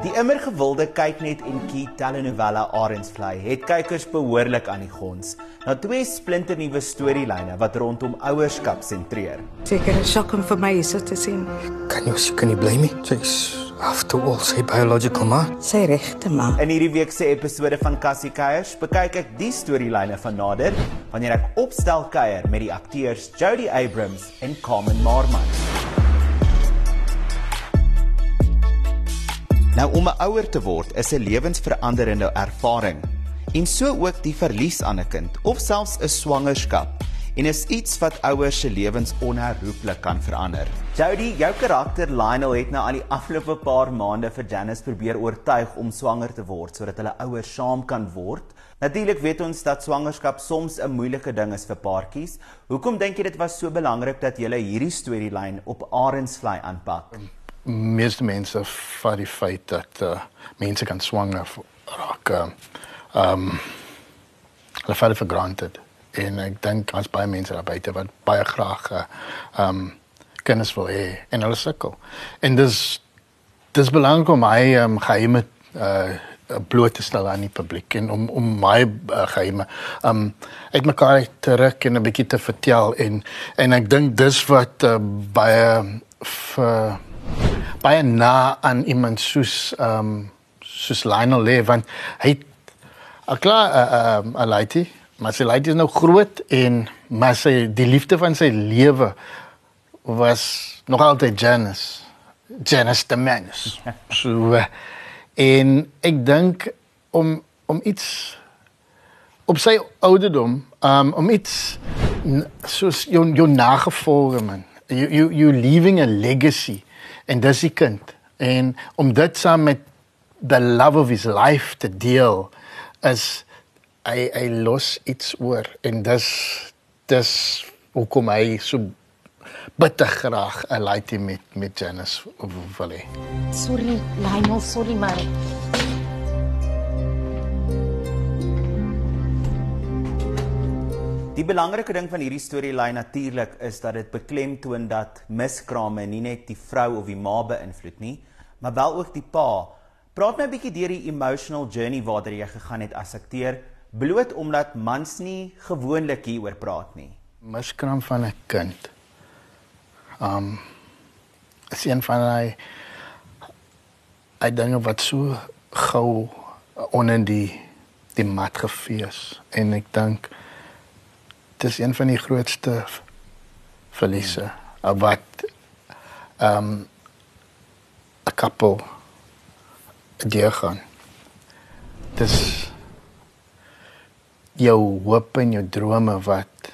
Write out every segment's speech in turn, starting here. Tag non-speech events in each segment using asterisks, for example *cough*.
Die immer gewilde kyk net en kie telenovela Arendsvlei het kykers behoorlik aan die gons. Na twee splinternuwe storielyne wat rondom ouerskap sentreer. Seker 'n shock om vir my is dit te sien. Kan jy seker nie bly nie? Sy's after all sy biological ma. Sy regte ma. In hierdie week se episode van Cassie Keiers bekyk ek die storielyne van nader wanneer ek opstel kuier met die akteurs Jody Abrams en Carmen Marman. Nou om 'n ouer te word is 'n lewensveranderende ervaring en so ook die verlies aan 'n kind of selfs 'n swangerskap en is iets wat ouers se lewens onherroepelik kan verander. Jody, jou karakter Lionel het nou al die afgelope paar maande vir Janice probeer oortuig om swanger te word sodat hulle ouers saam kan word. Natuurlik weet ons dat swangerskap soms 'n moeilike ding is vir paartjies. Hoekom dink jy dit was so belangrik dat jy hierdie storielyn op Arendsvlei aanpak? Meeste mense vat die feit dat uh, mense kan swanger raak. Ehm um, hulle vat dit vir granted. En ek dink as baie mense daar buite wat baie graag ehm uh, um, kennis wil hê en hulle sukkel. En dis dis belangrik om my um, geheime uh bloot te stel aan die publiek en om om my uh, geheime um uitmekaar te ruk en 'n bietjie te vertel en en ek dink dis wat uh, baie vir baie na aan iemand soos ehm um, soos Lionel lê want hy a klaar 'n uh, uh, 'n uh, lady maar sy lady is nou groot en maar sy die liefde van sy lewe was nog altyd Janice Janice the Manus *laughs* so uh, en ek dink om om iets op sy ouderdom um, om iets soos jou jou nagevolge man you you you leaving a legacy. En dis die kind. En om dit saam met the love of his life te deel is hy hy los iets oor. En dis dis hoekom hy so bitter graag 'n laaitjie met met Janice wil hê. Sorry, Lionel, sorry maar Die belangrike ding van hierdie storielyn natuurlik is dat dit beklemtoon dat miskrame nie net die vrou of die ma beïnvloed nie, maar wel ook die pa. Praat my 'n bietjie deur die emotional journey waartoe jy gegaan het as akteur, bloot omdat mans nie gewoonlik hieroor praat nie. Miskraam van 'n kind. Um is een van hy hy dinge wat so gou onder die die mat gefees en ek dink dis een van die grootste verliese hmm. wat ehm um, 'n koppel deur gaan. Dis jou hoop en jou drome wat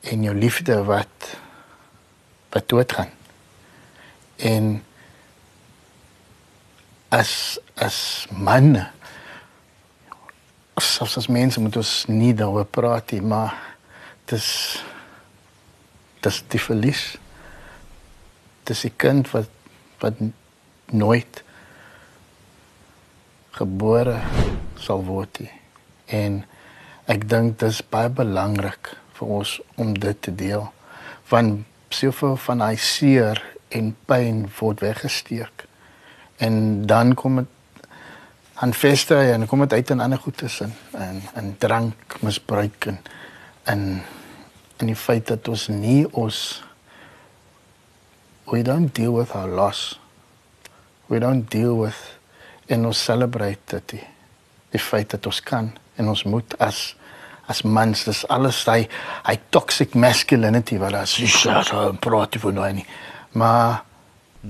en jou liefde wat wat doodgaan. En as as manne selfs as mense moet ons nie daaroor praat nie, maar dis dis die verlies. Dis 'n kind wat wat nooit gebore sal word nie. En ek dink dit is baie belangrik vir ons om dit te deel. Want soveel van hy seer en pyn word weggesteek. En dan kom dit aan feste en kom dit uit in ander goed tussen en en drank misbruik en in in die feit dat ons nie ons we don't deal with our loss. We don't deal with en ons celebrate dit die, die feit dat ons kan en ons moet as as mans. Dis alles hy hy toxic masculinity wat as jy sê praat jy van nou nie. Maar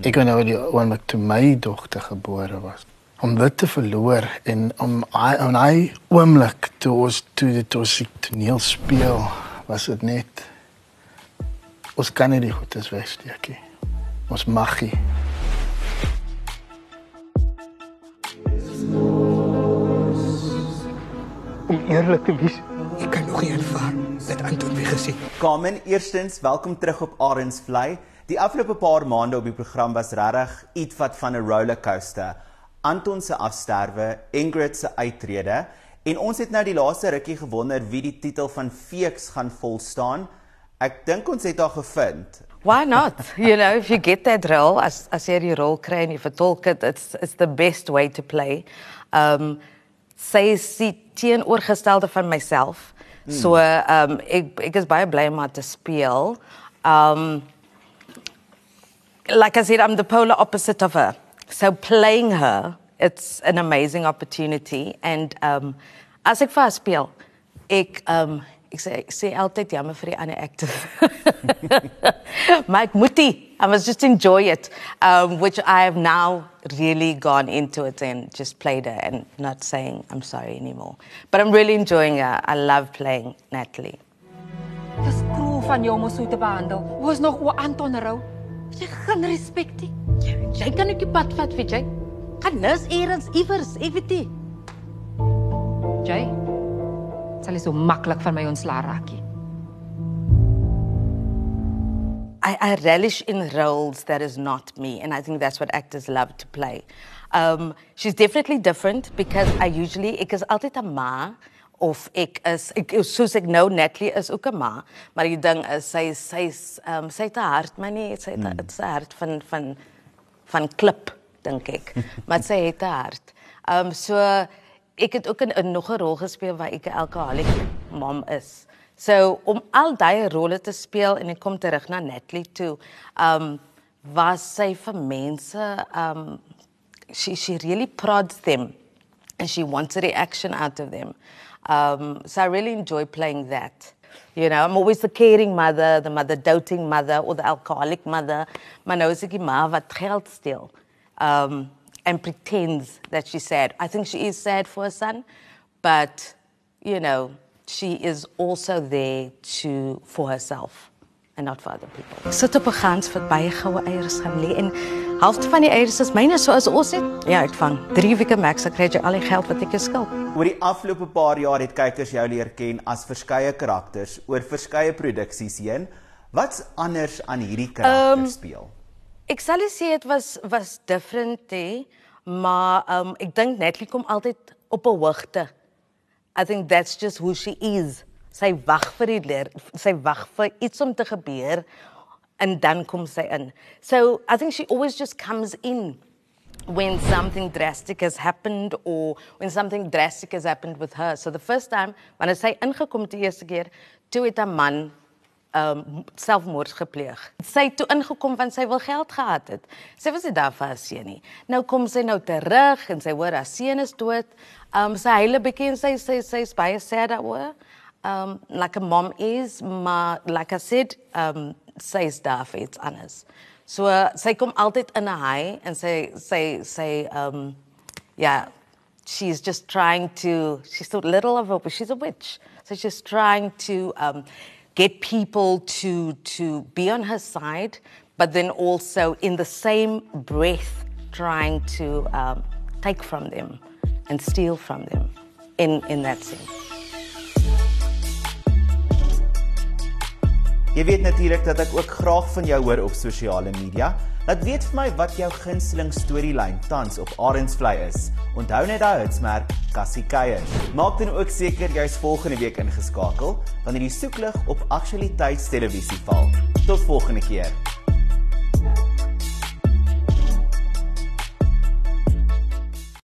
ek kan nou die wanneer my dogter gebore was om dit te verloor en om aan hy oomblik toe ons toe dit ons toneel speel was dit net ons kan nie goed as wegsteekie ons mag nie. Om eerlik te wees ek kan nog nie aanvaar dat Anton weg gesê Carmen eerstens welkom terug op Arendsvlei die afgelope paar maande op die program was regtig iets wat van 'n rollercoaster Anton se afsterwe, Ingrid se uittrede en ons het nou die laaste rukkie gewonder wie die titel van Feeks gaan vol staan. Ek dink ons het haar gevind. Why not? you know, if you get that role, as as jy die rol kry en jy vertolk dit, it's it's the best way to play. Um sy is die teenoorgestelde van myself. Mm. So um ek ek is baie bly om haar te speel. Um like I said, I'm the polar opposite of her. So playing her, it's an amazing opportunity. And um, as ek vir haar speel, ek um, ek sê ek sê jammer vir die actors. *laughs* maar moet I must just enjoy it, um, which I have now really gone into it and just played it and not saying I'm sorry anymore. But I'm really enjoying it. I love playing Natalie. Van jou nog Anton? Jy geen respek nie. Jy kan die pad vat vir jy. Gaan eers iewers. Jy sal so maklik van my raak. I, I relish in roles that is not me, and I think that's what actors love to play. Um, she's definitely different because I usually is altyd 'n ma of ek is ek soos ek nou Natalie is ook 'n ma, maar die ding is sy sy's ehm um, sy het 'n hart, maar nie sy het 'n mm. hart van van van klip dink ek. *laughs* maar sy het 'n hart. Ehm um, so ek het ook in, in nog 'n rol gespeel waar ek 'n alkoholiek mam is. So om al daai rolle te speel en ek kom terug na Natalie toe. Um was sy vir mense um she she really prods them and she wants a reaction out of them. Um so I really enjoy playing that. You know, I'm always the caring mother, the mother doting mother or the alcoholic mother. Die ma wat geld steel. Um and pretends that she's sad. I think she is sad for her son, but you know, she is also there to for herself and not for other people. Sit op 'n gans vir baie goue eiers gaan lê en halfte van die eiers is myne so as ons het. Ja, ek vang 3 weke max ek kry jy al die geld wat ek jou skuld. Oor die afgelope paar jaar het kykers jou leer ken as verskeie karakters oor verskeie produksies heen. Wat's anders aan hierdie karakter um, speel? Ek sal sê dit was was different hè, maar um, ek dink Natalie kom altyd op 'n hoogte. I think that's just who she is. Sy wag vir die leer, sy wag vir iets om te gebeur en dan kom sy in. So I think she always just comes in when something drastic has happened or when something drastic has happened with her. So the first time wanneer sy ingekom het die eerste keer, toe het 'n man um selfmoord gepleeg. Sy het toe ingekom want sy wil geld gehad het. Sy was nie daar vir haar seun nie. Nou kom sy nou terug en sy hoor haar seun is dood. Um sy huil 'n bietjie en sy sê sy is baie sad daaroor. Um like a mom is, maar like I said, um sy is daar. So uh, sy kom in 'n high en sy sy sy um yeah, she's just trying to she's so little of a she's a witch. So she's trying to um get people to to be on her side, but then also in the same breath trying to um, take from them and steal from them in in that sense. Jy weet natuurlik dat ek ook graag van jou hoor op sosiale media. Laat weet vir my wat jou gunsteling storielyn tans op Arendsvlei is. Onthou net daai hitsmerk Cassie Kuier. Maak dan ook seker jy's volgende week ingeskakel wanneer die soeklig op aktualiteitstelevisie val. Tot volgende keer.